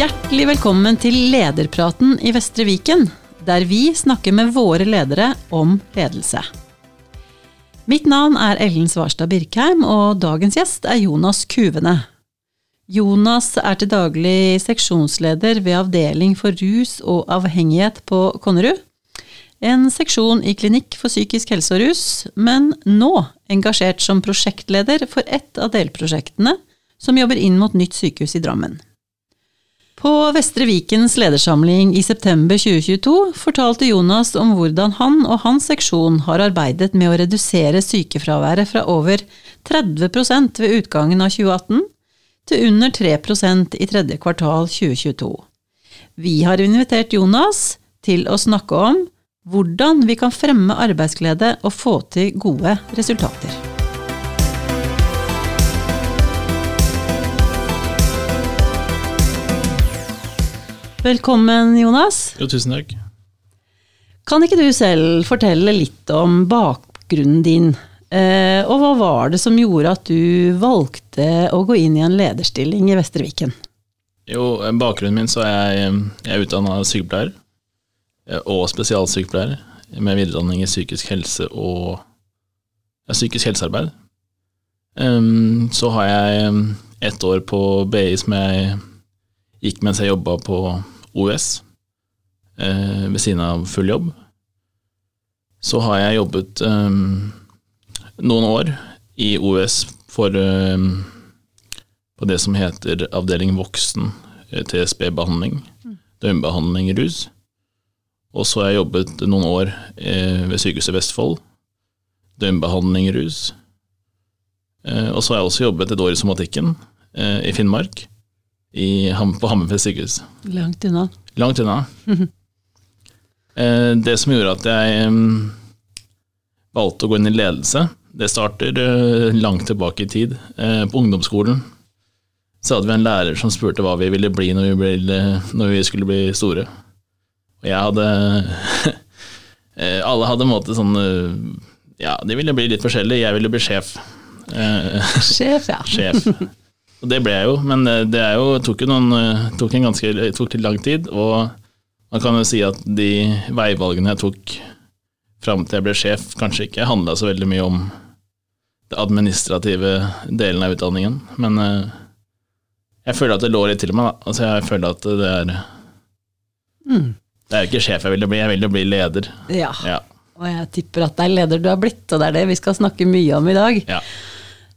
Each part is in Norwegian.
Hjertelig velkommen til Lederpraten i Vestre Viken, der vi snakker med våre ledere om ledelse. Mitt navn er Ellen Svarstad Birkheim, og dagens gjest er Jonas Kuvene. Jonas er til daglig seksjonsleder ved Avdeling for rus og avhengighet på Konnerud. En seksjon i Klinikk for psykisk helse og rus, men nå engasjert som prosjektleder for ett av delprosjektene som jobber inn mot nytt sykehus i Drammen. På Vestre Vikens ledersamling i september 2022 fortalte Jonas om hvordan han og hans seksjon har arbeidet med å redusere sykefraværet fra over 30% ved utgangen av 2018 til under 3% i tredje kvartal 2022. Vi har invitert Jonas til å snakke om hvordan vi kan fremme arbeidsglede og få til gode resultater. Velkommen, Jonas. Jo, tusen takk. Kan ikke du selv fortelle litt om bakgrunnen din? Eh, og hva var det som gjorde at du valgte å gå inn i en lederstilling i Vestre Viken? Jo, bakgrunnen min så er jeg, jeg er utdanna sykepleier eh, og spesialsykepleier med videreutdanning i psykisk helse og ja, psykisk helsearbeid. Um, så har jeg ett år på BI som jeg gikk mens jeg jobba på OUS eh, ved siden av full jobb. Så har jeg jobbet eh, noen år i OUS for eh, på det som heter avdeling voksen eh, TSB-behandling, døgnbehandling rus. Og så har jeg jobbet noen år eh, ved Sykehuset Vestfold, døgnbehandling rus. Eh, og så har jeg også jobbet et år i somatikken i Finnmark i, på Hammerfest sykehus. Langt unna. Langt unna. Eh, det som gjorde at jeg valgte å gå inn i ledelse, det starter eh, langt tilbake i tid. Eh, på ungdomsskolen så hadde vi en lærer som spurte hva vi ville bli når vi, ble, når vi skulle bli store. Og jeg hadde Alle hadde en måte sånn Ja, de ville bli litt forskjellige. Jeg ville bli sjef. Sjef, ja. sjef. Og det ble jeg jo, men eh, det jo, tok jo noen, eh, tok en ganske, tok litt lang tid. Og man kan jo si at de veivalgene jeg tok fram til jeg ble sjef, kanskje ikke handla så veldig mye om det administrative delen av utdanningen. Men eh, jeg føler at det lå litt til meg, da. Altså jeg føler at det er mm. Det er jo ikke sjef jeg ville bli, jeg ville bli leder. Ja. ja. Og jeg tipper at det er leder du har blitt, og det er det vi skal snakke mye om i dag. Ja.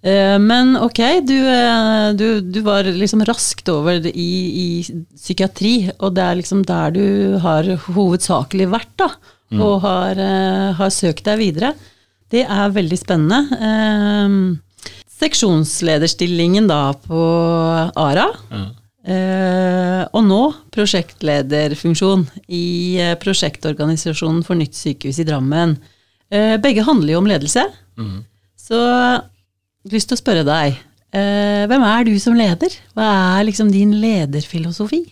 Eh, men ok, du, eh, du, du, var liksom raskt over i, i, psykiatri, og det er liksom der du har hovedsakelig vært, da. Mm. Og har, eh, har, søkt deg videre. Det er veldig spennende. Seksjonslederstillingen da på ARA. Ja. og nå prosjektlederfunksjon i prosjektorganisasjonen for nytt sykehus i Drammen. begge handler jo om ledelse. Mm. Så lyst til å spørre deg. Eh, hvem er du som leder? Hva er liksom din lederfilosofi?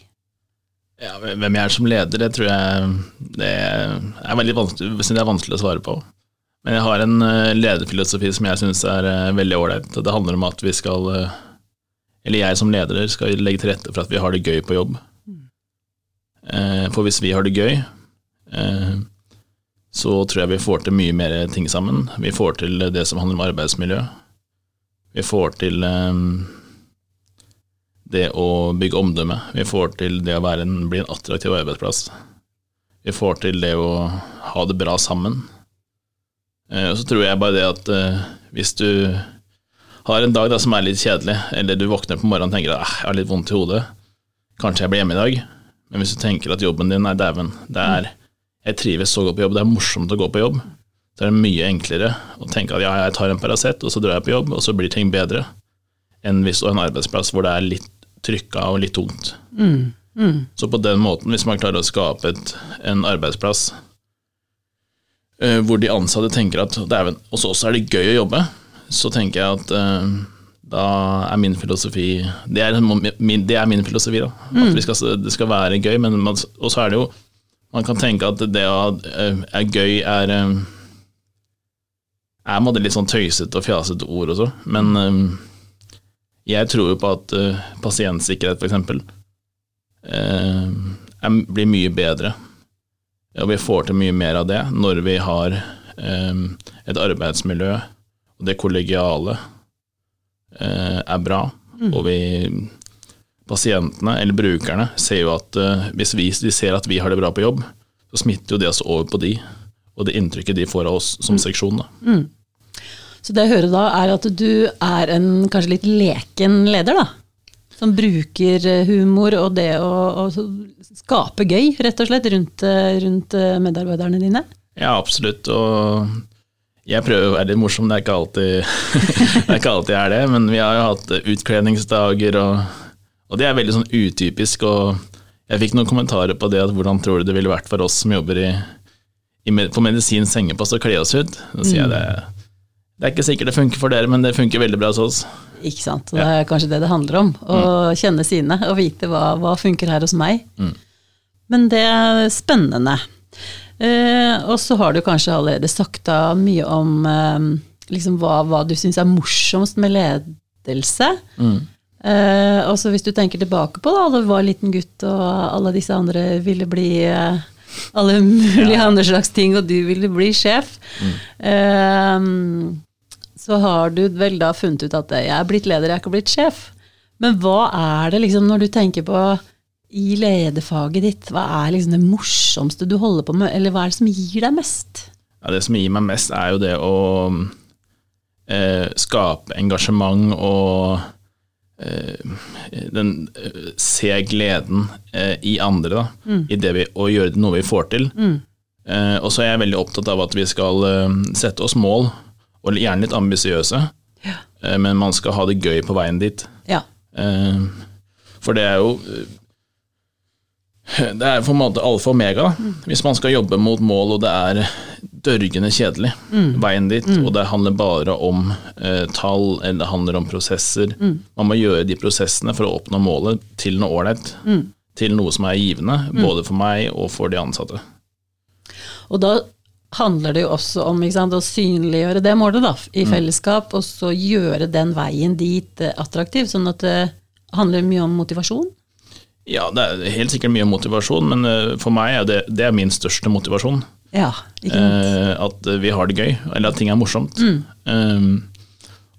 Ja, hvem jeg er som leder, det tror jeg det er veldig vanskelig, det er vanskelig å svare på. Men jeg har en uh, lederfilosofi som jeg syns er uh, veldig ålreit. Det handler om at vi skal, uh, eller jeg som leder, skal legge til rette for at vi har det gøy på jobb. For hvis vi har det gøy, så tror jeg vi får til mye mer ting sammen. Vi får til det som handler om arbeidsmiljø vi får til um, det å bygge omdømme. Vi får til det å en, bli en attraktiv arbeidsplass. Vi får til det å ha det bra sammen. Og så tror jeg bare det at uh, hvis du har en dag da, som er litt kjedelig, eller du våkner på morgenen og tenker at jeg har litt vondt i hodet, kanskje jeg blir hjemme i dag, men hvis du tenker at jobben din er dæven, det er jeg trives så godt på jobb, det er morsomt å gå på jobb, så er det mye enklere å tenke at ja, jeg tar en Paracet, og så drar jeg på jobb, og så blir ting bedre, enn hvis du har en arbeidsplass hvor det er litt trykka og litt tungt. Mm. Mm. Så på den måten, hvis man klarer å skape et, en arbeidsplass uh, hvor de ansatte tenker at dæven, hos oss er det gøy å jobbe, så tenker jeg at uh, da er min filosofi Det er min, det er min filosofi, da. Mm. At skal, det skal være gøy, men man, og så er det jo Man kan tenke at det uh, er gøy er er måtte litt sånn tøysete og fjasete ord også, men um, jeg tror jo på at uh, pasientsikkerhet, f.eks., er, blir mye bedre. Og vi får til mye mer av det når vi har eh, et arbeidsmiljø, og det kollegiale eh, er bra. Mm. Og vi pasientene, eller brukerne, ser jo at eh, hvis vi, de ser at vi har det bra på jobb, så smitter jo det oss over på de, og det inntrykket de får av oss som seksjon. Da. Mm. Så det jeg hører da, er at du er en kanskje litt leken leder, da? Som bruker eh, humor og det å, å skape gøy, rett og slett, rundt, eh, rundt eh, medarbeiderne dine? Ja, absolutt. Og jeg prøver å være litt morsom, det er ikke alltid, det er ikke alltid jeg er det. Men vi har jo hatt utkledningsdager, og, og det er veldig sånn utypisk. og jeg fikk noen kommentarer på det, at hvordan tror du det ville vært for oss som jobber i, på medisinsk sengepost og kle oss ut? Da sier jeg det det er ikke sikkert det funker for dere, men det funker veldig bra hos oss. Ikke sant. Det er kanskje det det handler om. Å mm. kjenne sine og vite hva, hva funker her hos meg. Mm. Men det er spennende. Eh, og så har du kanskje allerede sagt mye om eh, liksom hva, hva, du syns er morsomst med ledelse. Mm. Eh, og så hvis du tenker tilbake på da du var liten gutt og alle disse andre ville bli eh, alle mulige ja. andre slags ting, og du ville bli sjef. Mm. Eh, så har du vel da funnet ut at jeg er blitt leder, jeg er ikke blitt sjef. Men hva er det liksom, når du tenker på i lederfaget ditt, hva er liksom det morsomste du holder på med, eller hva er det som gir deg mest? Ja, Det som gir meg mest, er jo det å eh, skape engasjement og den, eh, se gleden eh, i andre da, mm. i det vi, og gjøre noe vi får til. Mm. Eh, og så er jeg veldig opptatt av at vi skal eh, sette oss mål og gjerne litt ambisiøse, ja. Eh, men man skal ha det gøy på veien dit. Ja. Eh, for det er jo Det er på en måte alfa og omega. Mm. Hvis man skal jobbe mot mål, og det er dørgende kjedelig, mm. veien dit, mm. og det handler bare om eh, tall, eller det handler om prosesser mm. Man må gjøre de prosessene for å oppnå målet til noe ålreit. Mm. Til noe som er givende, mm. både for meg og for de ansatte. Og da handler det jo også om sant, å synliggjøre det målet da, i fellesskap, og så gjøre den veien dit eh, attraktiv, sånn at det handler mye om motivasjon? Ja, det er helt sikkert mye motivasjon, men eh, for meg er det, det er min største motivasjon. Ja, ikke eh, at vi har det gøy, eller at ting er morsomt. Mm. Um,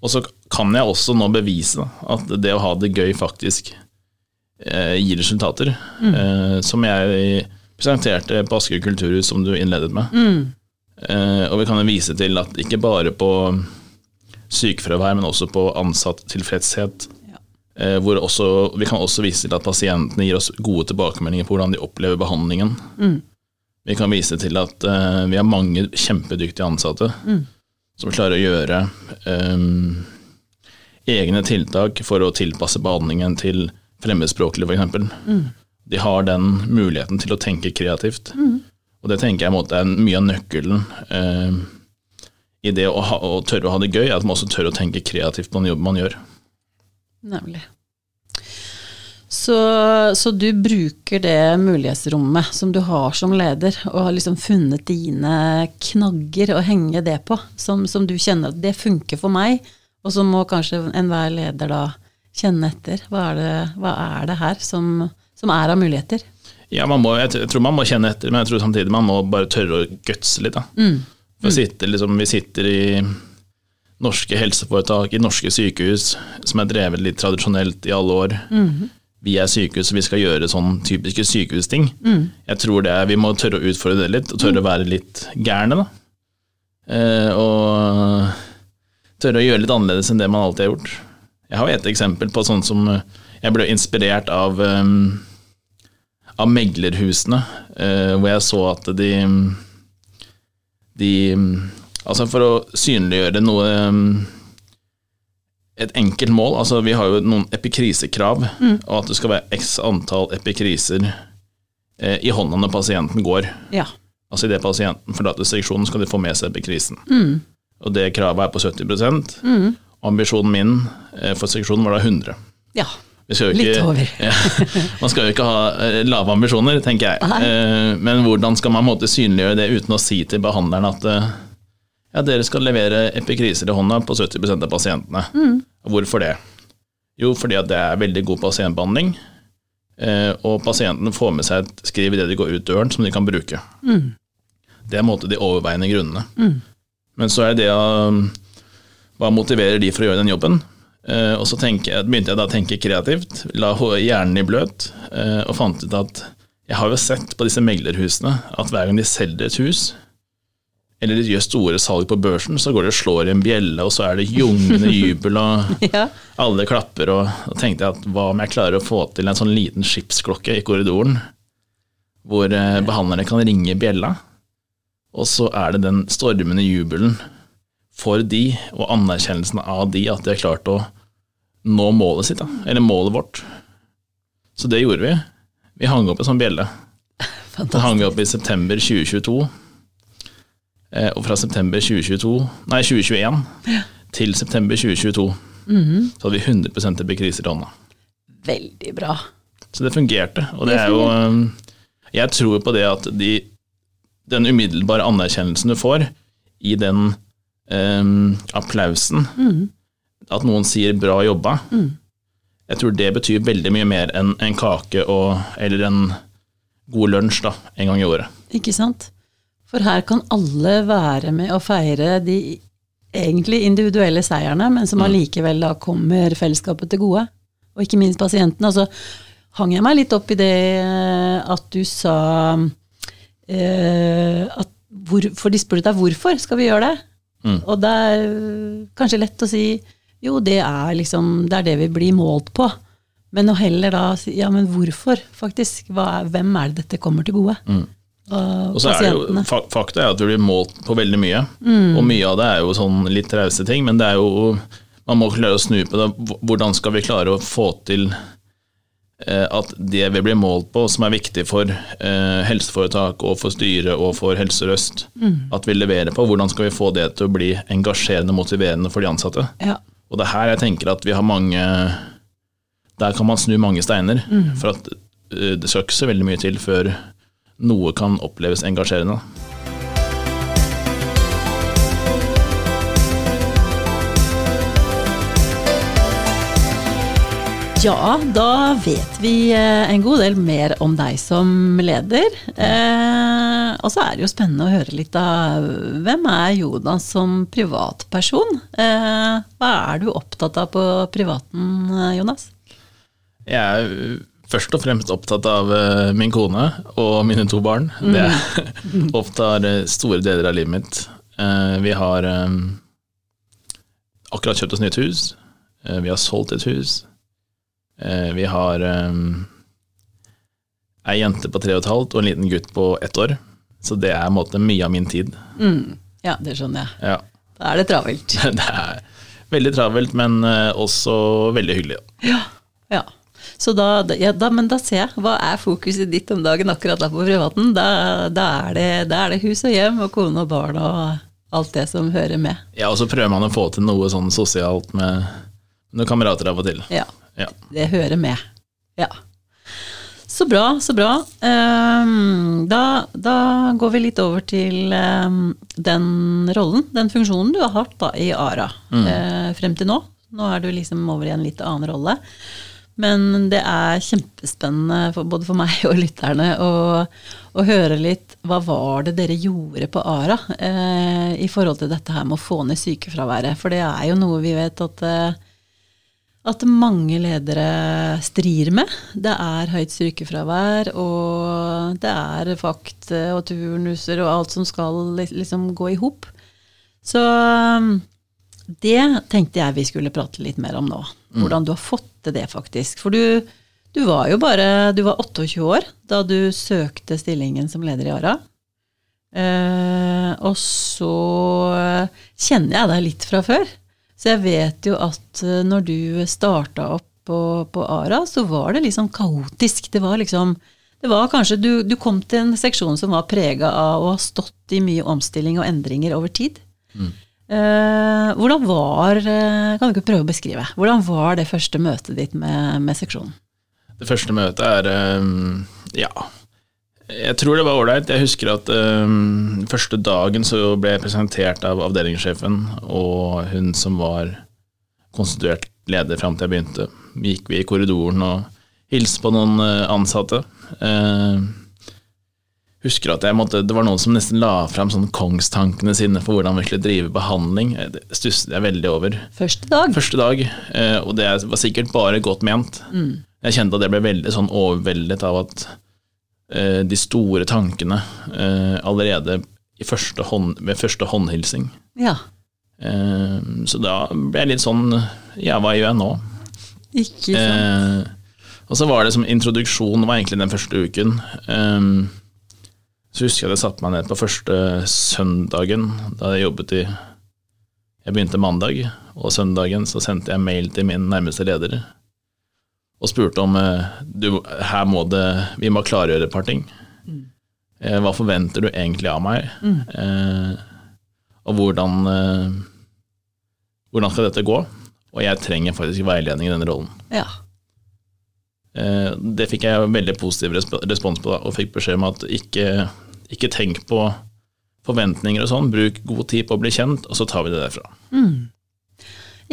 og så kan jeg også nå bevise at det å ha det gøy faktisk eh, gir resultater. Mm. Eh, som jeg presenterte på Asker kulturhus, som du innledet med. Mm. Eh, og vi kan jo vise til at ikke bare på sykefravær, men også på ansatt-tilfredshet. Ja. Eh, hvor også, vi kan også vise til at pasientene gir oss gode tilbakemeldinger på hvordan de opplever behandlingen. Mm. Vi kan vise til at uh, vi har mange kjempedyktige ansatte mm. som klarer å gjøre um, egne tiltak for å tilpasse behandlingen til fremmedspråklige, f.eks. Mm. De har den muligheten til å tenke kreativt. Mm. Og det tenker jeg måte, er mye av nøkkelen eh, i det å, ha, å, tørre å ha det gøy, er at man også tør å tenke kreativt på den jobben man gjør. Nemlig. Så, så, du bruker det mulighetsrommet som du har som leder, og har liksom funnet dine knagger å henge det på, som, som du kjenner at det funker for meg, og så må kanskje enhver leder da kjenne etter. Hva er det, hva er det her som, som er av muligheter? Ja, må, jeg tror man må kjenne etter, men jeg tror samtidig man må bare tørre å gutse litt. Da. Mm. Mm. Sitter, liksom, vi sitter i norske helseforetak, i norske sykehus, som er drevet litt tradisjonelt i alle år. Mm. Vi er sykehus, og vi skal gjøre sånn typiske sykehusting. Mm. Jeg tror det er, Vi må tørre å utfordre det litt, og tørre å være litt gærne. da. Eh, og tørre å gjøre litt annerledes enn det man alltid har gjort. Jeg har et eksempel på sånn som jeg ble inspirert av um, av meglerhusene, eh, hvor jeg så at de, de Altså for å synliggjøre noe Et enkelt mål. altså Vi har jo noen epikrisekrav, mm. og at det skal være x antall epikriser eh, i hånda når pasienten går. Ja. Altså Idet pasienten forlater seksjonen, skal de få med seg epikrisen. Mm. Og det kravet er på 70 mm. Ambisjonen min eh, for seksjonen var da 100. Ja. Ikke, Litt over. ja, man skal jo ikke ha eh, lave ambisjoner, tenker jeg. Eh, men hvordan skal man måte synliggjøre det uten å si til behandleren at eh, ja, dere skal levere epikriser i hånda på 70 av pasientene. Mm. Hvorfor det? Jo, fordi at det er veldig god pasientbehandling. Eh, og pasientene får med seg et skriv idet de går ut døren som de kan bruke. Det er måte de overveiende grunnene. Men så er det å Hva motiverer de for å gjøre den jobben? Eh, og så tenker jeg, begynte jeg da å tenke kreativt, la hjernen i bløt, eh, og fant ut at jeg har jo sett på disse meglerhusene at hver gang de selger et hus, eller de gjør store salg på børsen, så går de og slår i en bjelle, og så er det ljungende jubel, og Ja. alle klapper. Og da tenkte jeg at hva om jeg klarer å få til en sånn liten skipsklokke i korridoren, hvor eh, behandlerne kan ringe bjella, og så er det den stormende jubelen for de, og anerkjennelsen av de, at de har klart å nå målet sitt, da, eller målet vårt. Så det gjorde vi. Vi hang opp en sånn bjelle. Den hang vi opp i september 2022. Eh, Og fra september 2022, nei 2021 til september 2022 så hadde vi 100 epikriser i hånda. Veldig bra. Så det fungerte. Og det Det er jo um, Jeg tror på det at de, den umiddelbare anerkjennelsen du får i den um, applausen, at noen sier 'bra jobba', jeg tror det betyr veldig mye mer enn en kake og, eller en god lunsj da, en gang i året. Ikke sant? For her kan alle være med og feire de egentlig individuelle seierne, men som allikevel da kommer fellesskapet til gode. Og ikke minst pasienten. Altså hang jeg meg litt opp i det eh, at du sa eh, at hvor, For de spurte deg hvorfor skal vi gjøre det? Mm. Og det er øh, kanskje lett å si jo, det er liksom det er det vi blir målt på. Men å heller da si ja, men hvorfor, faktisk? Er, hvem er det dette kommer til gode? Og, Mm. Og så er det jo. Mm. Fakta er at vi blir målt på veldig mye, og mye av det er jo sånn litt rause ting, men det er jo man må klare å snu på det. Hvordan skal vi klare å få til eh, at det vi blir målt på, som er viktig for eh, helseforetak og for styret og for Helse Sør-Øst, Mm. at vi leverer på, hvordan skal vi få det til å bli engasjerende og motiverende for de ansatte? Ja. Og det er her jeg tenker at vi har mange Der kan man snu mange steiner. Mm. For at eh, det skal ikke så veldig mye til før noe kan oppleves engasjerende. Ja, da vet vi eh, en god del mer om deg som leder. Eh, og så er det jo spennende å høre litt av hvem er Jonas som privatperson? Eh, hva er du opptatt av på privaten, eh, Jonas? Jeg er først og fremst opptatt av uh, min kone og mine to barn. Det opptar uh, store deler av livet mitt. Uh, Vi har akkurat kjøpt oss nytt hus. Vi har solgt et hus. Vi har ei jente på tre og et halvt og en liten gutt på ett år. Så det er måte mye av min tid. Mm, ja, det skjønner jeg. Ja. Da er det travelt. Det er veldig travelt, men også veldig hyggelig. Ja, Ja. Så da, ja, da, men da ser jeg, hva er fokuset ditt om dagen akkurat da på privaten? Da, da, er det, da er det hus og hjem og kone og barn og alt det som hører med. Ja, og så prøver man å få til noe sånn sosialt med noen kamerater av og til. Ja, Ja. det hører med. Ja. Så bra, så bra. Ehm, da, da går vi litt over til ehm, den rollen, den funksjonen du har hatt da, i ARA eh, frem til nå. Nå er du liksom over i en litt annen rolle. Men det er kjempespennende for, både for meg og lytterne å, høre litt hva var det dere gjorde på ARA eh, i forhold til dette her med å få ned sykefraværet. For det er jo noe vi vet at eh, at mange ledere strir med. Det er høyt sykefravær, og det er fakt og turnuser og alt som skal liksom gå i hop. Så um, det tenkte jeg vi skulle prate litt mer om nå. Hvordan du har fått til det, faktisk. For du, du var jo bare Du var 28 år da du søkte stillingen som leder i ARA. Eh, og så kjenner jeg deg litt fra før. Så jeg vet jo at eh, når du starta opp på, på ARA, så var det liksom kaotisk. Det var liksom det var kanskje, du, du kom til en seksjon som var prega av å ha stått i mye omstilling og endringer over tid. Eh, hvordan var eh, Kan du ikke prøve å beskrive? Hvordan var det første møtet ditt med, med seksjonen? Det første møtet er um, ja. Jeg tror det var ålreit. Jeg husker at um, første dagen så ble jeg presentert av avdelingssjefen og hun som var konstituert leder fram til jeg begynte. Gikk vi i korridoren, og hilste på noen eh, ansatte. Eh, husker at jeg måtte, Det var noen som nesten la fram sånn kongstankene sine for hvordan vi skulle drive behandling. Eh, Det stusset jeg veldig over. Første dag. Første dag, eh, og det var sikkert bare godt ment. Jeg kjente at jeg ble veldig sånn overveldet av at eh, de store tankene allerede i første hånd, ved første håndhilsing. Ja. Så da ble jeg litt sånn Ja, hva gjør jeg nå? Ikke sant. Eh, og så var det som introduksjon, var egentlig den første uken. Eh, så husker jeg at jeg satte meg ned på første søndagen da jeg jobbet i Jeg begynte mandag, og søndagen så sendte jeg mail til min nærmeste leder og spurte om eh, du, her må det, vi må klargjøre et par ting. Mm. Hva forventer du egentlig av meg? Eh, og hvordan, eh, hvordan skal dette gå? Og jeg trenger faktisk veiledning i denne rollen. Ja. Eh, Det fikk jeg veldig positiv respons på, da, og fikk beskjed om at ikke, ikke tenk på forventninger og sånn, bruk god tid på å bli kjent, og så tar vi det derfra.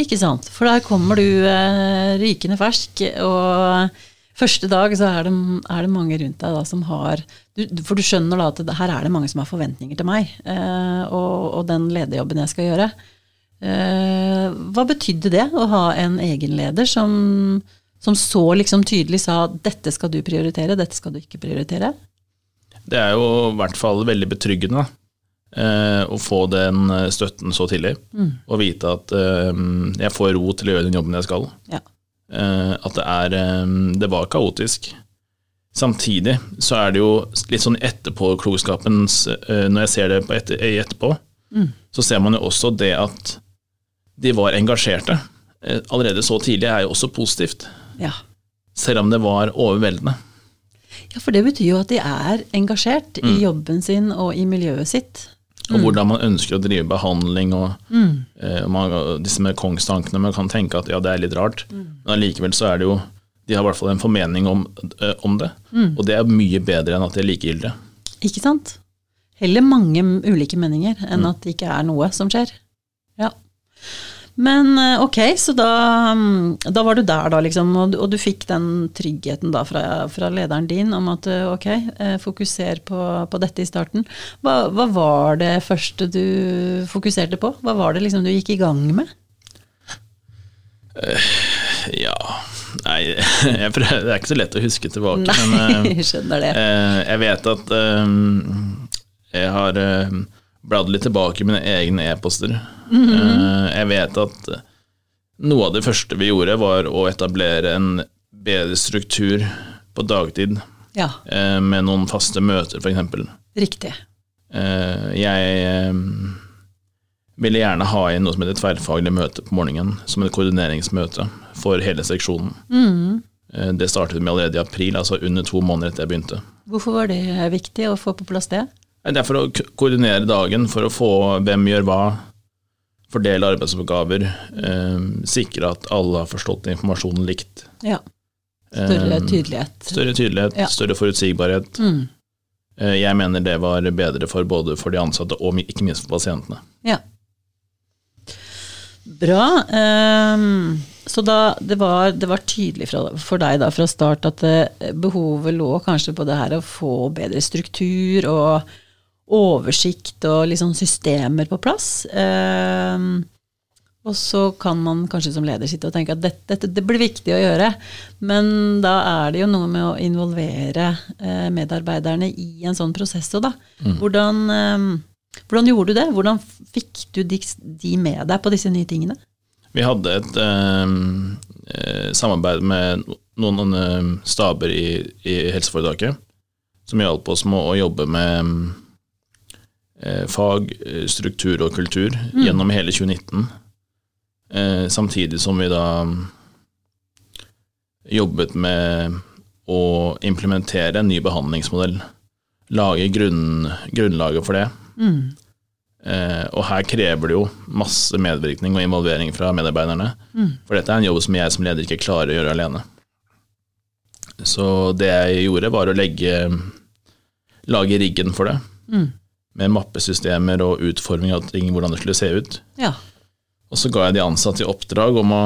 Ikke sant. For der kommer du eh, rykende fersk, og første dag så er det, er det mange rundt deg da som har du, For du skjønner da at det, her er det mange som har forventninger til meg, eh, og, og den lederjobben jeg skal gjøre. Eh, hva betydde det å ha en egen leder som, som så liksom tydelig sa dette skal du prioritere, dette skal du ikke prioritere? Det er jo i hvert fall veldig betryggende eh, å få den eh, støtten så tidlig, og vite at eh, jeg får ro til å gjøre den jobben jeg skal. Ja. Eh, at det er Det var kaotisk. Samtidig så er det jo litt sånn etterpåklokskapens Når jeg ser det på etter, etterpå, så ser man jo også det at de var engasjerte. Allerede så tidlig er jo også positivt, ja. selv om det var overveldende. Ja, for det betyr jo at de er engasjert i jobben sin og i miljøet sitt. Og hvordan man ønsker å drive behandling og eh, man, disse med kongstankene. Man kan tenke at ja, det er litt rart, men allikevel så er det jo De har i hvert fall en formening om, eh, om det, og det er mye bedre enn at de er likegyldige. Ikke sant? Heller mange ulike meninger enn at det ikke er noe som skjer. Men eh, ok, så da, mm, da var du der, da, liksom, og, du- og du fikk den tryggheten da fra, fra lederen din om at eh, ok, eh, fokuser på, på dette i starten. Hva, hva var det første du fokuserte på? Hva var det liksom du gikk i gang med? Ja Nei, prøver, det er ikke så lett å huske tilbake, men Nei, eh, jeg skjønner det. Uh, jeg vet at jeg har eh, bladd litt tilbake i mine egne e-poster. Eh, jeg vet at noe av det første vi gjorde, var å etablere en bedre struktur på dagtid, Ja, eh, med noen faste møter, f.eks. riktig. Eh, Jeg eh, ville gjerne ha inn noe som heter tverrfaglig møte på morgenen, som et koordineringsmøte for hele seksjonen. Mm. Det startet med allerede i april, altså under to måneder etter jeg begynte. Hvorfor var det viktig å få på plass det? Det er for å koordinere dagen, for å få hvem gjør hva, fordele arbeidsoppgaver, eh, sikre at alle har forstått informasjonen likt. Ja, større Eh, tydelighet. Større tydelighet, Ja. større forutsigbarhet. Mm. Eh, Jeg mener det var bedre for både for de ansatte og ikke minst for pasientene. Ja. Bra. ehm, så da det var, det var tydelig fra, for deg da fra start at eh, behovet lå kanskje på det her å få bedre struktur og oversikt og liksom systemer på plass. Ehm, og så kan man kanskje som leder sitte og tenke at dette, dette det blir viktig å gjøre, men da er det jo noe med å involvere eh, medarbeiderne i en sånn prosess òg, da. Hvordan, ehm, hvordan gjorde du det? Hvordan fikk du de, de med deg på disse nye tingene? Vi hadde et eh, eh, samarbeid med noen, noen staber i, i helseforetaket som hjalp oss med å jobbe med fag, eh, struktur og kultur gjennom hele 2019. Eh, samtidig som vi da jobbet med å implementere en ny behandlingsmodell. Lage grunn, grunnlaget for det. Eh, og her krever det jo masse medvirkning og involvering fra medarbeiderne. For dette er en jobb som jeg som leder ikke klarer å gjøre alene. Så det jeg gjorde, var å legge lage riggen for det. Med mappesystemer og utforming av ting, hvordan det skulle se ut. Ja. Og så ga jeg de ansatte i oppdrag om å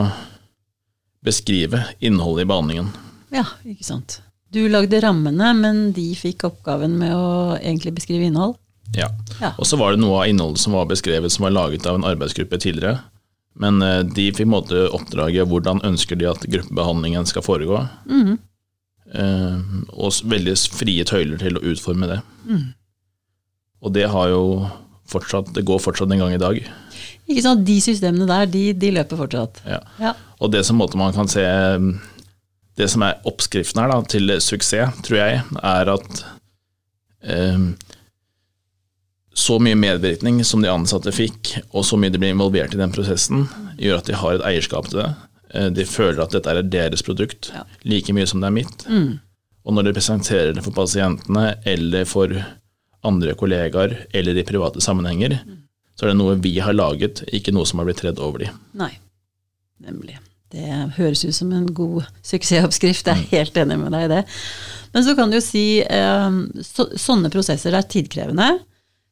beskrive innholdet i behandlingen. Ja, ikke sant. Du lagde rammene, men de fikk oppgaven med å egentlig beskrive innhold? Ja. Ja. Og så var det noe av innholdet som var beskrevet som var laget av en arbeidsgruppe tidligere. Men eh, de fikk måte oppdraget hvordan ønsker de at gruppebehandlingen skal foregå. Eh, og veldig frie tøyler til å utforme det. Mm. Og det har jo fortsatt, det går fortsatt en gang i dag. Ikke sant, De systemene der, de, de løper fortsatt. Ja. Ja. Og det som måte man kan se Det som er oppskriften her da, til suksess, tror jeg, er at eh, så mye medvirkning som de ansatte fikk, og så mye de blir involvert i den prosessen, gjør at de har et eierskap til det. Eh, De føler at dette er deres produkt, Ja. like mye som det er mitt. Mm. Og når de presenterer det for pasientene, eller for andre kollegaer, eller i private sammenhenger, så er det noe vi har laget, ikke noe som har blitt tredd over de. Nei, nemlig. Det høres ut som en god suksessoppskrift, jeg er helt enig med deg i det. Men så kan du jo si eh, så, sånne prosesser er tidkrevende.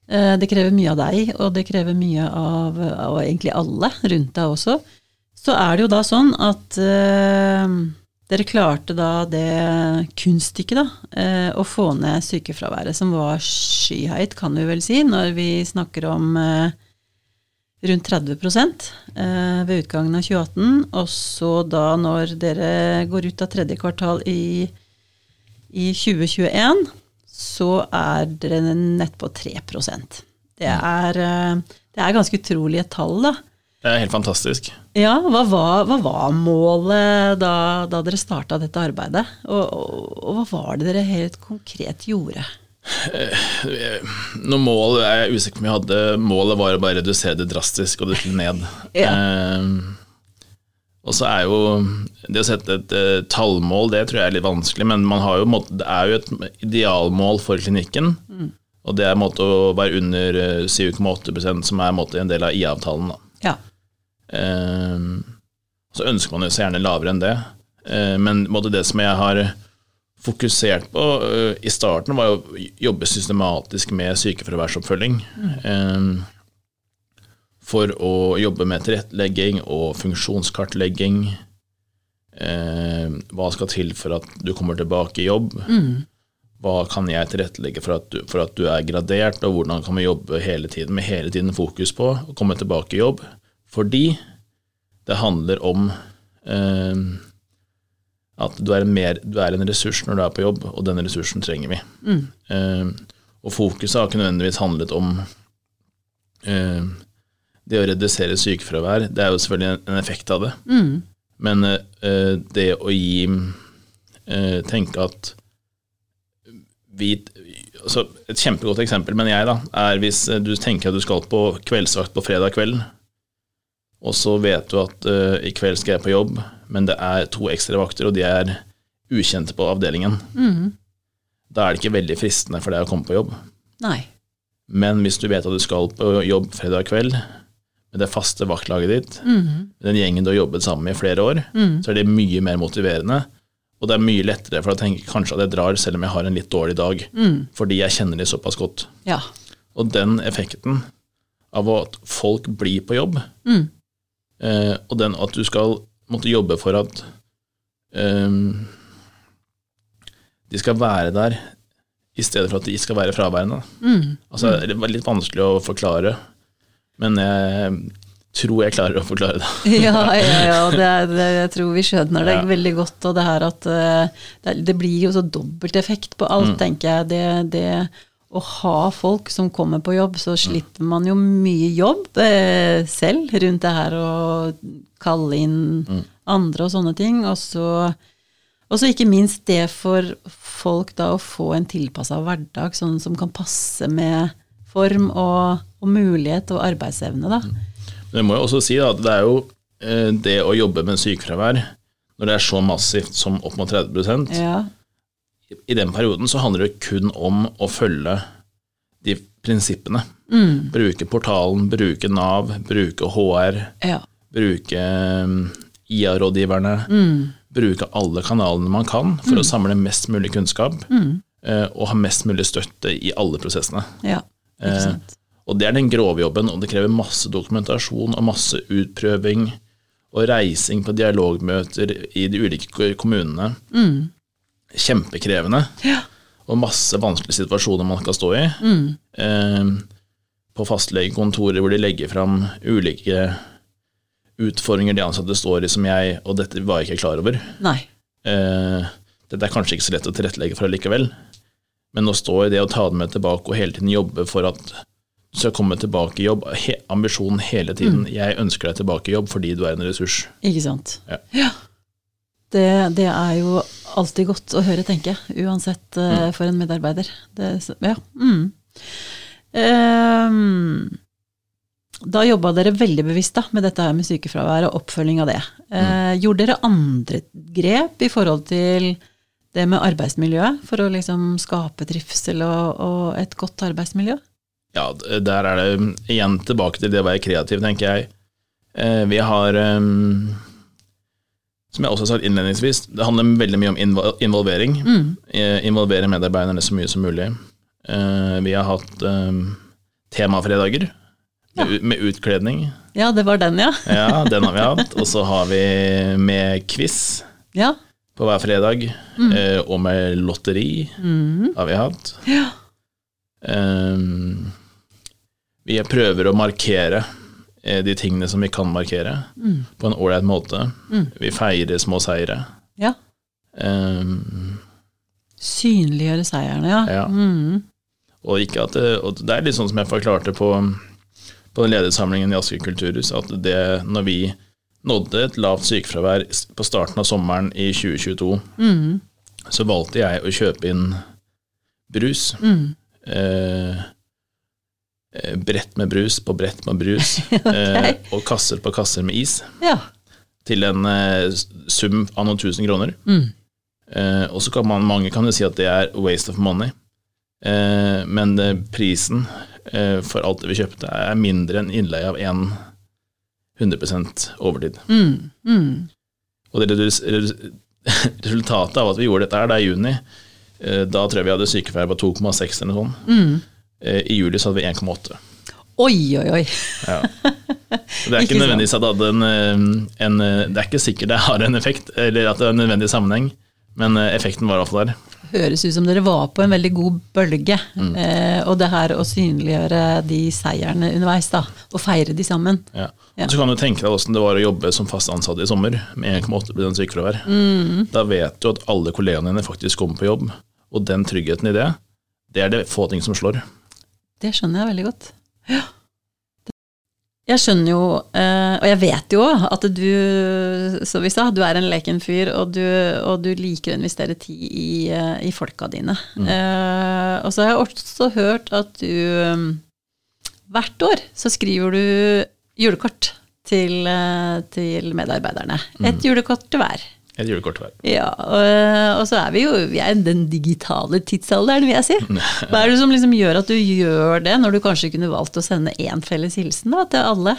Eh, det krever mye av deg, og det krever mye av, av egentlig alle rundt deg også. Så er det jo da sånn at eh, dere klarte da det kunststykket, da, eh, å få ned sykefraværet, som var skyhøyt, kan vi vel si, når vi snakker om eh, rundt 30 eh, ved utgangen av 2018. Og så da når dere går ut av tredje kvartal i, i 2021, så er dere nett på 3% Det er, det er ganske utrolige tall, da. Det er helt fantastisk. Ja, hva var, hva var målet da, da dere starta dette arbeidet? Og, og, og hva var det dere helt konkret gjorde? Noe mål er jeg usikker på om jeg hadde. Målet var å bare redusere det drastisk og det skulle ned. Ja. Eh, og så er jo det å sette et uh, tallmål, det tror jeg er litt vanskelig, men man har jo, det er jo et idealmål for klinikken. Og det er måte å være under eh, 7,8 som er måte, en del av IA-avtalen. Ja. Eh, så ønsker man jo så gjerne lavere enn det. Eh, men både det som jeg har fokusert på eh, i starten, var å jobbe systematisk med sykefraværsoppfølging. Mm. for å jobbe med tilrettelegging og funksjonskartlegging. Hva skal til for at du kommer tilbake i jobb? Hva kan jeg tilrettelegge for at, du, for at du er gradert, og hvordan kan vi jobbe hele tiden med hele tiden fokus på å komme tilbake i jobb? Fordi det handler om eh, at du er, mer, du er en ressurs når du er på jobb, og den ressursen trenger vi. Eh, og fokuset har ikke nødvendigvis handlet om eh, det å redusere sykefravær. Det er jo selvfølgelig en, en effekt av det. Men eh, det å gi eh, Tenke at vi altså Et kjempegodt eksempel, mener jeg, da, er hvis eh, du tenker at du skal på kveldsvakt på fredag kveld, og så vet du at uh, i kveld skal jeg på jobb, men det er to ekstra vakter, og de er ukjente på avdelingen. Da er det ikke veldig fristende for deg å komme på jobb. Nei. Men hvis du vet at du skal på jobb fredag kveld, med det faste vaktlaget ditt, med den gjengen du har jobbet sammen med i flere år, så er det mye mer motiverende. Og det er mye lettere for å tenke kanskje at jeg drar selv om jeg har en litt dårlig dag, fordi jeg kjenner de såpass godt. Ja. Og den effekten av at folk blir på jobb, eh, og den at du skal måtte jobbe for at eh, de skal være der i stedet for at de skal være fraværende. Altså, Det er litt vanskelig å forklare, men jeg tror jeg klarer å forklare det. ja, ja, ja det, er- det, jeg tror vi skjønner det Ja. veldig godt. Og det her at eh, det, det blir jo så dobbelteffekt på alt, tenker jeg. Det, det å ha folk som kommer på jobb, så slipper man jo mye jobb eh, selv rundt det her å kalle inn andre og sånne ting. Og så, og så ikke minst det for folk da å få en tilpassa hverdag sånn som kan passe med form og, og mulighet og arbeidsevne, da. Men jeg må jo også si da, at det er jo eh, det å jobbe med sykefravær, når det er så massivt som opp mot 30 Ja. I den perioden så handler det kun om å følge de prinsippene. Bruke portalen, bruke Nav, bruke HR, ja. bruke um, IA-rådgiverne. Bruke alle kanalene man kan for å samle mest mulig kunnskap, eh, og ha mest mulig støtte i alle prosessene. Ja, ikke sant. Og det er den grove jobben, og det krever masse dokumentasjon og masse utprøving og reising på dialogmøter i de ulike kommunene. Kjempekrevende. Ja. Og masse vanskelige situasjoner man kan stå i. Eh, på fastlegekontorer hvor de legger fram ulike utfordringer de ansatte står i som jeg, og dette var jeg ikke klar over. Nei. Eh, dette er kanskje ikke så lett å tilrettelegge for allikevel, men å stå i det og ta det med tilbake og hele tiden jobbe for at du skal komme tilbake i jobb, he, ambisjonen hele tiden, jeg ønsker deg tilbake i jobb fordi du er en ressurs. Ikke sant. Ja. Det, det er jo alltid godt å høre, tenker jeg, uansett uh, for en medarbeider. Det, ja. Mm. Um, da jobba dere veldig bevisst da, med dette her med sykefravær og oppfølging av det. Eh, Gjorde dere andre grep i forhold til det med arbeidsmiljøet, for å liksom skape trivsel og, og et godt arbeidsmiljø? Ja, der er det um, igjen tilbake til det å være kreativ, tenker jeg. Uh, vi har um, Som jeg også har sagt innledningsvis, det handler veldig mye om involvering. Mm. Involvere medarbeiderne så mye som mulig. Eh, Vi har hatt um, temafredager med, med utkledning. Ja, det var den, ja. Ja, den har vi hatt. Og så har vi med quiz Ja. på hver fredag. Mm. Og med lotteri har vi hatt. Ja. Vi prøver å markere eh, de tingene som vi kan markere, på en ålreit måte. Vi feirer små seire. ja. Um, Synliggjøre seierne, ja. Ja. Mm. og, ikke at det, og det er litt sånn som jeg forklarte på, på den ledersamlingen i Asker kulturhus, at det når vi nådde et lavt sykefravær på starten av sommeren i 2022, Mm. så valgte jeg å kjøpe inn brus. Mm. Eh, eh, brett med brus på brett med brus, okay. og kasser på kasser med is, Ja. til en eh, sum av noen tusen kroner. Mm. Eh, og så kan man, mange kan jo si at det er waste of money, eh, men eh, prisen eh, for alt det vi kjøpte er mindre enn innleie av en 100 overtid. Mm. Mm. Og det resultatet av at vi gjorde dette her, det er juni, eh, da tror jeg vi hadde sykefravær på 2,6 eller noe sånt. Mm. Eh, I juli så hadde vi 1,8. Oi, oi, oi. Ja. Det er Ikke ikke nødvendigvis at det hadde en, eh, en eh, Det er ikke sikkert det har en effekt, eller at det er en nødvendig sammenheng, men effekten var i hvert fall der. Høres ut som dere var på en veldig god bølge. Eh, og det her å synliggjøre de seierne underveis, da. Og feire de sammen. Ja. Ja. Så kan du tenke deg hvordan det var å jobbe som fast ansatt i sommer med 1,8 prosent sykefravær. Da vet du at alle kollegene dine faktisk kommer på jobb, og den tryggheten i det, det er det få ting som slår. Det skjønner jeg veldig godt. Ja. Jeg skjønner jo, eh, og jeg vet jo at du, som vi sa, du er en leken fyr, og du, og du liker å investere tid i, eh, i folka dine. Eh, og så har jeg også hørt at du hvert år så skriver du julekort til, til medarbeiderne. Et julekort til hver. Et julekort hver. Ja, og, og så er vi jo vi er den digitale tidsalderen, vil jeg si. Hva er det som liksom gjør at du gjør det, når du kanskje kunne valgt å sende én felles hilsen da, til alle?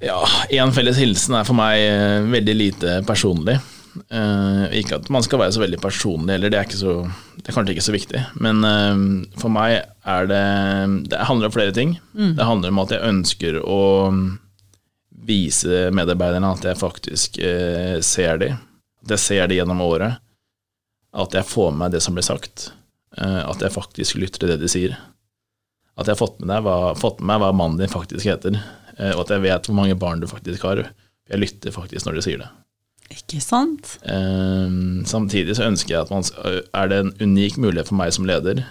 Ja, én felles hilsen er for meg eh, veldig lite personlig. Uh, ikke at man skal være så veldig personlig heller, det er, så, det er kanskje ikke så viktig. Men uh, for meg er det Det handler om flere ting. Det handler om at jeg ønsker å vise medarbeiderne at jeg faktisk eh, ser dem. At jeg ser dem gjennom året. At jeg får med meg det som blir sagt. Eh, at jeg faktisk lytter til det de sier. At jeg har fått med, hva, fått med meg hva mannen din faktisk heter. Eh, og at jeg vet hvor mange barn du faktisk har. Jeg lytter faktisk når de sier det. Ikke sant? Eh, samtidig så ønsker jeg at man er det en unik mulighet for meg som leder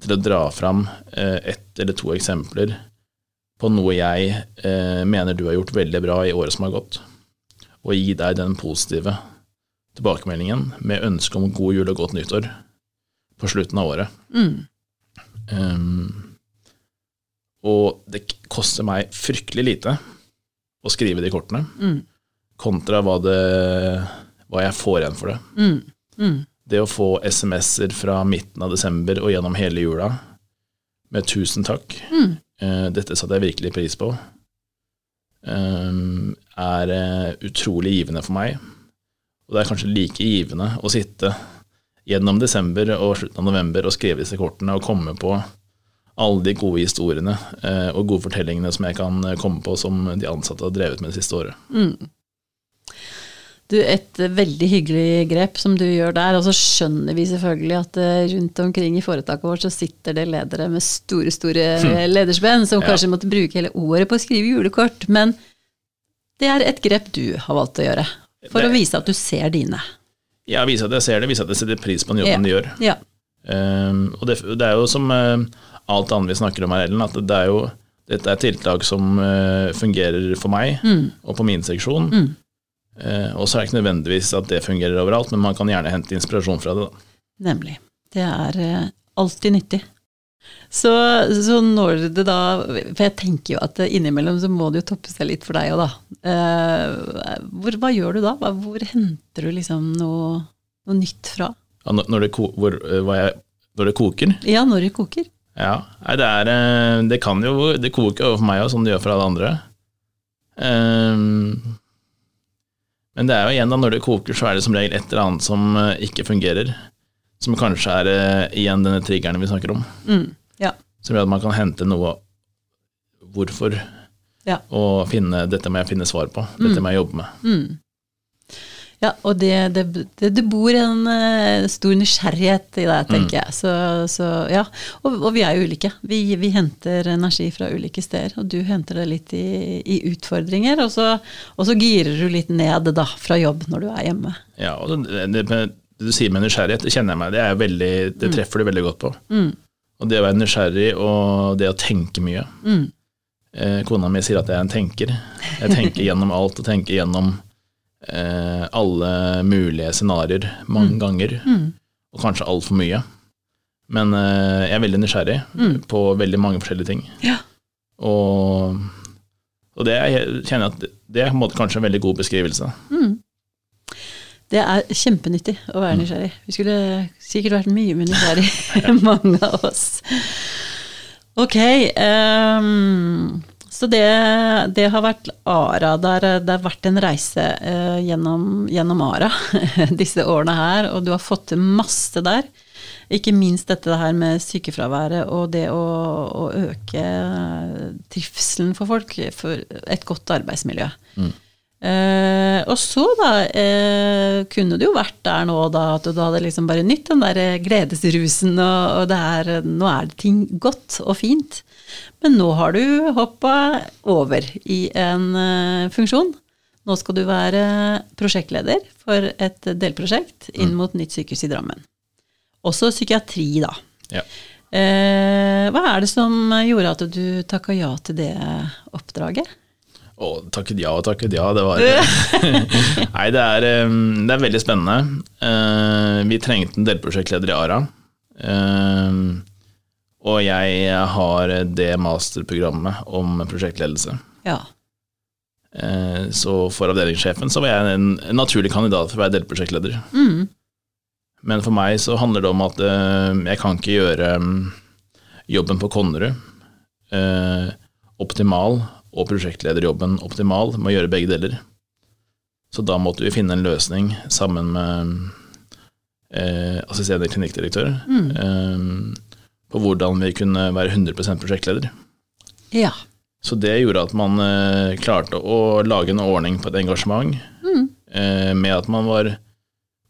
til å dra fram eh, ett eller to eksempler på noe jeg eh, mener du har gjort veldig bra i året som har gått, og gi deg den positive tilbakemeldingen med ønske om god jul og godt nyttår på slutten av året. Mm. Um, og det koster meg fryktelig lite å skrive de kortene, Mm. kontra hva, det, hva jeg får igjen for det. Mm. Mm. Det å få SMS-er fra midten av desember og gjennom hele jula med 'tusen takk', Mm. Dette satte jeg virkelig pris på, um, er eh, utrolig givende for meg. Og det er kanskje like givende å sitte gjennom desember og slutten av november og skrive disse kortene og komme på alle de gode historiene eh, og gode fortellingene som jeg kan eh, komme på som de ansatte har drevet med det siste året. Du, et veldig hyggelig grep som du gjør der, og så skjønner vi selvfølgelig at eh, rundt omkring i foretaket vårt så sitter det ledere med store, store lederspenn som Ja. kanskje måtte bruke hele året på å skrive julekort, men det er et grep du har valgt å gjøre, for Det- å vise at du ser dine. Ja, vise at jeg ser det, vise at jeg setter pris på den jobben Ja. de gjør. Ja. Um, og det, det er jo som uh, alt annet vi snakker om her, Ellen, at det er jo dette er tiltak som uh, fungerer for meg og på min seksjon. Mm. Eh, og så er det ikke nødvendigvis at det fungerer overalt, men man kan gjerne hente inspirasjon fra det. Da. Nemlig. Det er eh, alltid nyttig. Så, så når det da For jeg tenker jo at innimellom så må det jo toppe seg litt for deg òg, da. Eh, hvor, hva gjør du da? Hvor henter du liksom noe, noe nytt fra? Ja, når, det hvor, jeg, når det koker Ja, når det koker. Ja, nei, det er Det kan jo Det koker jo for meg òg, som det gjør for alle andre. Um, men det er jo igjen da, når det koker, så er det som regel et eller annet som eh, ikke fungerer. Som kanskje er eh, igjen denne triggeren vi snakker om. Mm, ja. Som gjør at man kan hente noe hvorfor, Ja. og finne 'dette må jeg finne svar på', 'dette må jeg jobbe med'. Mm. Ja, og det, det, det, det bor en uh, stor nysgjerrighet i deg, tenker jeg. Så, så ja. Og, og vi er jo ulike. Vi, vi henter energi fra ulike steder. Og du henter det litt i, i utfordringer, og så, og så girer du litt ned da, fra jobb når du er hjemme. Ja, og det, du sier med nysgjerrighet, det kjenner jeg meg, det, er veldig, det treffer du veldig godt på. Mm. Og det å være nysgjerrig og det å tenke mye. Mm. Eh, kona mi sier at jeg er en tenker. Jeg tenker gjennom alt og tenker gjennom eh, alle mulige scenarioer mange ganger. Mm. Og kanskje altfor mye. Men eh, jeg er veldig nysgjerrig Mm. på veldig mange forskjellige ting. Ja. Og, og det jeg kjenner at det- er kanskje en veldig god beskrivelse. Mm. Det er kjempenyttig å være nysgjerrig. Vi skulle sikkert vært mye mer nysgjerrig, mange av oss. Ok, ehm, så det, det har vært ARA. Det har, det har vært en reise eh, gjennom, gjennom ARA disse årene her, og du har fått til masse der. Ikke minst dette her med sykefraværet og det å, å øke trivselen for folk, for et godt arbeidsmiljø. Eh, og så da eh, kunne det jo vært der nå da at du hadde liksom bare nytt den der eh, gledesrusen, og, og det er, nå er det ting godt og fint. Men nå har du hoppa over i en eh, funksjon. Nå skal du være prosjektleder for et delprosjekt inn mot nytt sykehus i Drammen. Også psykiatri, da. Ja. Eh, hva er det som gjorde at du takka ja til det oppdraget? Å, takket ja og takket ja, det var Nei, det er, eh, det er veldig spennende. Eh, Vi trengte en delprosjektleder i ARA. Og jeg har det masterprogrammet om prosjektledelse. Ja. Eh, Så for avdelingssjefen så var jeg en naturlig kandidat for å være delprosjektleder. Mm. Men for meg så handler det om at eh, jeg kan ikke gjøre mm, jobben på Konnerud eh, optimal, og prosjektlederjobben optimal, med å gjøre begge deler. Så da måtte vi finne en løsning sammen med eh, assisterende klinikkdirektør eh, på hvordan vi kunne være 100% prosjektleder. Ja. Så det gjorde at man eh, klarte å lage en ordning på et engasjement eh, med at man var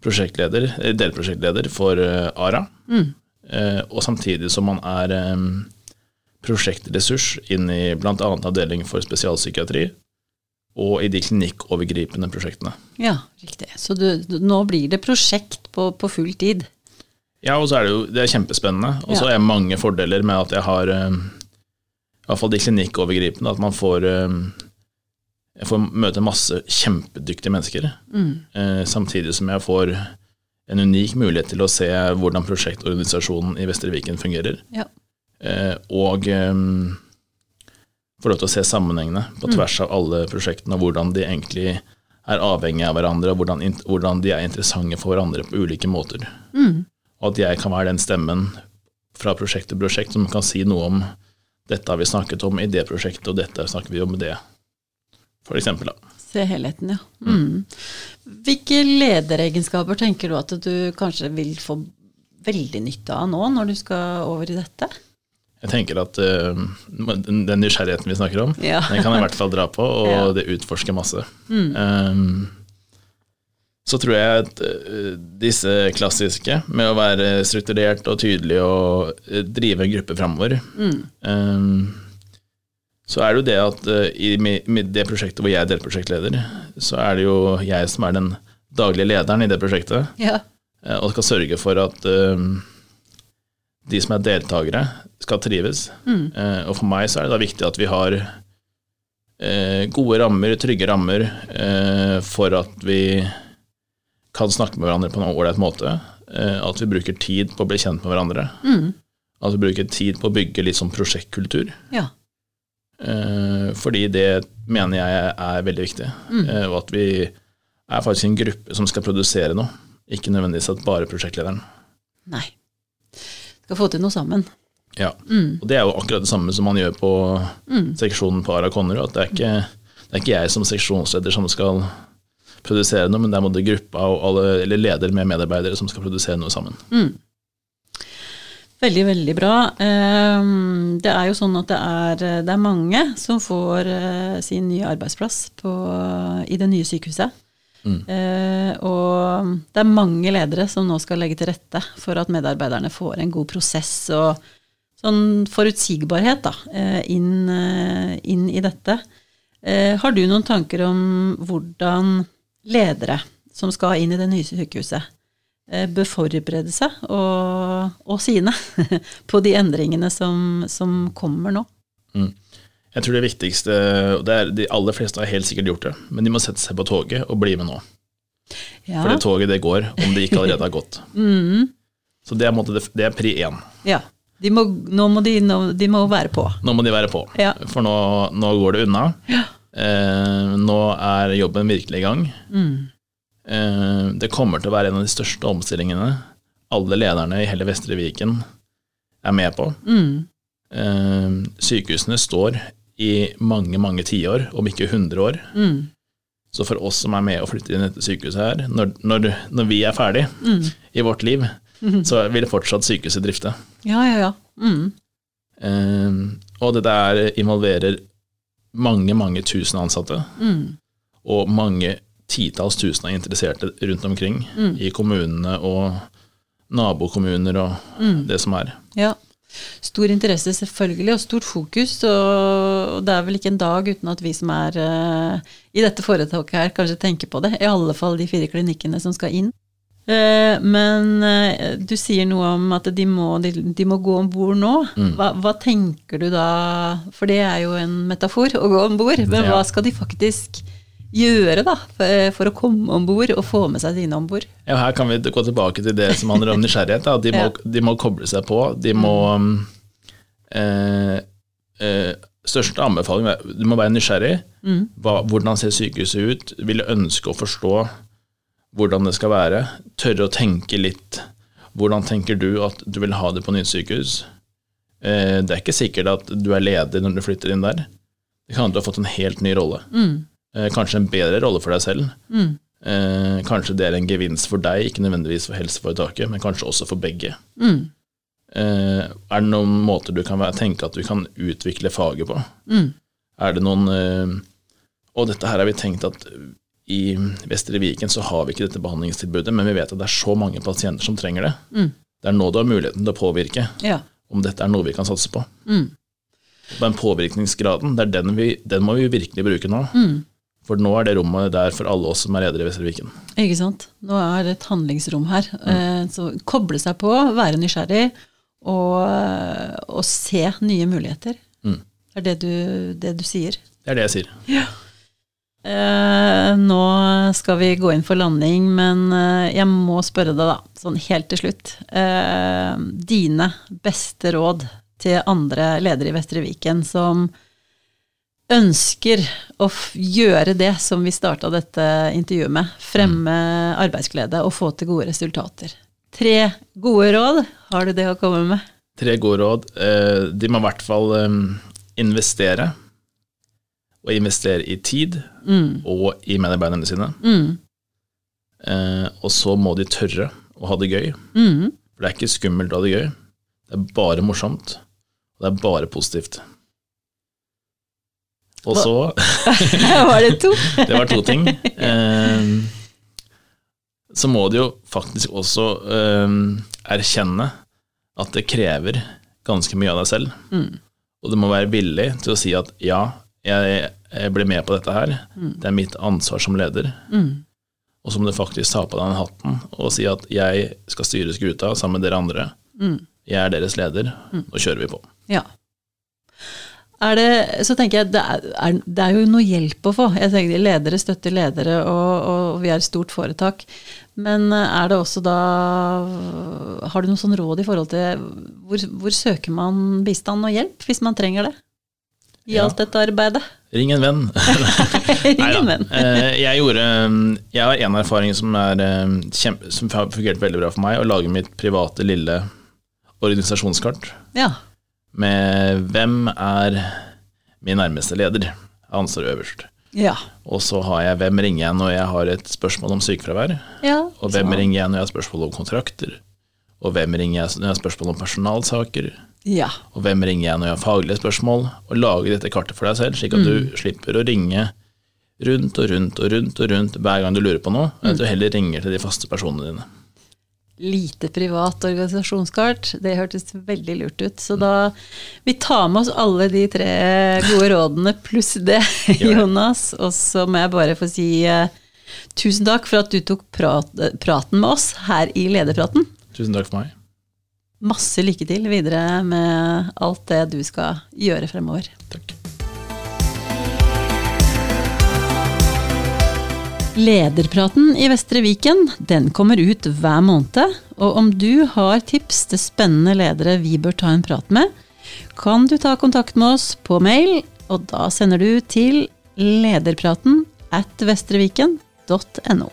prosjektleder, eh, delprosjektleder for eh, ARA, Mm. eh, og samtidig som man er eh, prosjektressurs inn i bl.a. avdeling for spesialpsykiatri og i de klinikkovergripende prosjektene. Ja, riktig. Så du, du, nå blir det prosjekt på, på full tid. Ja, og så er det jo det er kjempespennende, og så Ja. er det mange fordeler med at jeg har eh, i hvert fall de klinikkovergripende, at man får eh, jeg får møte masse kjempedyktige mennesker, Mm. eh, samtidig som jeg får en unik mulighet til å se hvordan prosjektorganisasjonen i Vestre Viken fungerer, Ja. og få lov til å se sammenhengene på tvers av alle prosjektene, og hvordan de egentlig er avhengige av hverandre, og hvordan, hvordan de er interessante for hverandre på ulike måter. Mm. Og at jeg kan være den stemmen fra prosjekt til prosjekt som kan si noe om dette har vi snakket om i det prosjektet, og dette snakker vi om i det. Eksempel. Se helheten, ja. Mm. Hvilke lederegenskaper tenker du at du kanskje vil få veldig nytte av nå, når du skal over i dette? Jeg tenker at uh, den nysgjerrigheten vi snakker om, Ja. den kan jeg i hvert fall dra på, og Ja. det utforsker masse. Um, så tror jeg at uh, disse klassiske, med å være strukturert og tydelig og uh, drive en gruppe framover um, Så er det jo det at uh, i det prosjektet hvor jeg er delprosjektleder, så er det jo jeg som er den daglige lederen i det prosjektet. Ja. Eh, og skal sørge for at um, de som er deltakere, skal trives. Eh, og for meg så er det da viktig at vi har uh, gode rammer, trygge rammer, uh, for at vi kan snakke med hverandre på en ålreit måte. Eh, at vi bruker tid på å bli kjent med hverandre. At vi bruker tid på å bygge litt sånn prosjektkultur. ja. Eh, fordi det mener jeg er veldig viktig. Eh, og at vi er faktisk en gruppe som skal produsere noe, ikke nødvendigvis at bare prosjektlederen. Nei. Skal få til noe sammen. Ja. Og det er jo akkurat det samme som man gjør på seksjonen på Ara Conner. At det er, ikke, det er ikke jeg som seksjonsleder som skal produsere noe, men det er både gruppa og alle, eller leder med medarbeidere som skal produsere noe sammen. Veldig, veldig bra. Ehm, Det er jo sånn at det er, det er mange som får eh, sin nye arbeidsplass på, i det nye sykehuset. Eh, Og det er mange ledere som nå skal legge til rette for at medarbeiderne får en god prosess og sånn forutsigbarhet da, eh, inn, eh, inn i dette. Eh, Har du noen tanker om hvordan ledere som skal inn i det nye sykehuset, eh, bør forberede seg og, og sine på de endringene som, som kommer nå. Jeg tror det viktigste, og det er, de aller fleste har helt sikkert gjort det, men de må sette seg på toget og bli med nå. Ja. For det toget det går, om det ikke allerede har gått. Mm, Så det er, måte det, er pri én. ja. De må, nå må de, nå, de må være på. Nå må de være på, Ja. for nå, nå går det unna. Eh, nå er jobben virkelig i gang. Mm. Eh, det kommer til å være en av de største omstillingene alle lederne i hele Vestre Viken er med på. Mm. Eh, sykehusene står i mange, mange tiår, om ikke 100 år. Mm. Så for oss som er med og flytter inn dette sykehuset her, når, når, når vi er ferdig Mm. i vårt liv, så vil fortsatt sykehuset drifte. Ja, ja, ja. Mm. Eh, og det der involverer mange, mange tusen ansatte, Mm. og mange titalls tusen av interesserte rundt omkring Mm. i kommunene og nabokommuner og Mm. det som er. Ja. Stor interesse selvfølgelig, og stort fokus. Og det er vel ikke en dag uten at vi som er uh, i dette foretaket her, kanskje tenker på det. I alle fall de fire klinikkene som skal inn. Eh, men eh, du sier noe om at de må, de, må gå om bord nå. Mm. Hva, hva tenker du da For det er jo en metafor, å gå om bord. Men hva skal de faktisk gjøre da, for, for å komme om bord og få med seg sine om bord? Ja, her kan vi gå tilbake til det som handler om nysgjerrighet. Da. De, må, Ja. de må koble seg på. De må um, eh, eh, Største anbefaling er du må være nysgjerrig. Mm. Hva, hvordan ser sykehuset ut? Vil ønske å forstå hvordan det skal være. Tørre å tenke litt. Hvordan tenker du at du vil ha det på nytt sykehus? Eh, det er ikke sikkert at du er ledig når du flytter inn der. Det kan hende du har fått en helt ny rolle. Mm. Eh, kanskje en bedre rolle for deg selv. Mm. Eh, kanskje det er en gevinst for deg, ikke nødvendigvis for helseforetaket, men kanskje også for begge. Mm. Er det noen måter du kan tenke at du kan utvikle faget på? Mm. Er det noen Og dette her har vi tenkt at i Vestre Viken så har vi ikke dette behandlingstilbudet, men vi vet at det er så mange pasienter som trenger det. Mm. Det er nå du har muligheten til å påvirke Ja. om dette er noe vi kan satse på. Mm. Den påvirkningsgraden, det er den, vi, den må vi virkelig bruke nå. Mm. For nå er det rommet der for alle oss som er ledere i Vestre Viken. Ikke sant. Nå er det et handlingsrom her. Mm. Så koble seg på, være nysgjerrig og, og se nye muligheter. Mm. Det er det du, det du sier. Det er det jeg sier. Eh, nå skal vi gå inn for landing, men eh, jeg må spørre deg, da, sånn helt til slutt. Eh, dine beste råd til andre ledere i Vestre Viken som ønsker å gjøre det som vi starta dette intervjuet med. Fremme arbeidsglede og få til gode resultater. Tre gode råd, har du det å komme med? Tre gode råd. De må i hvert fall investere. Og investere i tid Mm, og i medarbeiderne sine. mm, Eh, Og så må de tørre å ha det gøy. mm, For det er ikke skummelt å ha det gøy. Det er bare morsomt. Og det er bare positivt. Og så Var det to? Det var to ting. Eh, så må de jo faktisk også eh, erkjenne at det krever ganske mye av deg selv. Mm. Og du må være villig til å si at ja, jeg, jeg blir med på dette her. Mm. Det er mitt ansvar som leder. Mm. Og så må du faktisk ta på deg den hatten og si at jeg skal styre skuta sammen med dere andre. Mm. Jeg er deres leder. Nå kjører vi på. Ja. Er det, så tenker jeg, det er, det er jo noe hjelp å få. Jeg tenker Ledere støtter ledere, og, og vi er et stort foretak. Men er det også da Har du noen sånn råd i forhold til hvor, hvor søker man bistand og hjelp hvis man trenger det? I Ja. alt dette arbeidet? Ring en venn. Ring en venn. Eh, Jeg gjorde Jeg har en erfaring som, er, eh, kjempe, som har fungert veldig bra for meg, å lage mitt private, lille organisasjonskart Ja. med hvem er min nærmeste leder. Ansvar øverst. Ja. Og så har jeg hvem ringer jeg når jeg har et spørsmål om sykefravær, ja og hvem så- ringer jeg når jeg har spørsmål om kontrakter, og hvem ringer jeg når jeg har spørsmål om personalsaker, Ja. og hvem ringer jeg når jeg har faglige spørsmål, og lager dette kartet for deg selv, slik at du slipper å ringe rundt og rundt og rundt og rundt hver gang du lurer på noe, at du heller ringer til de faste personene dine. Lite privat organisasjonskart, det hørtes veldig lurt ut. Så da Vi tar med oss alle de tre gode rådene pluss det, Jonas. Og så må jeg bare få si uh, tusen takk for at du tok prat, praten med oss her i Lederpraten. Tusen takk for meg. Masse lykke til videre med alt det du skal gjøre fremover. Takk. Lederpraten i Vestre Viken den kommer ut hver måned, og om du har tips til spennende ledere vi bør ta en prat med, kan du ta kontakt med oss på mail, og da sender du til lederpraten at vestreviken.no.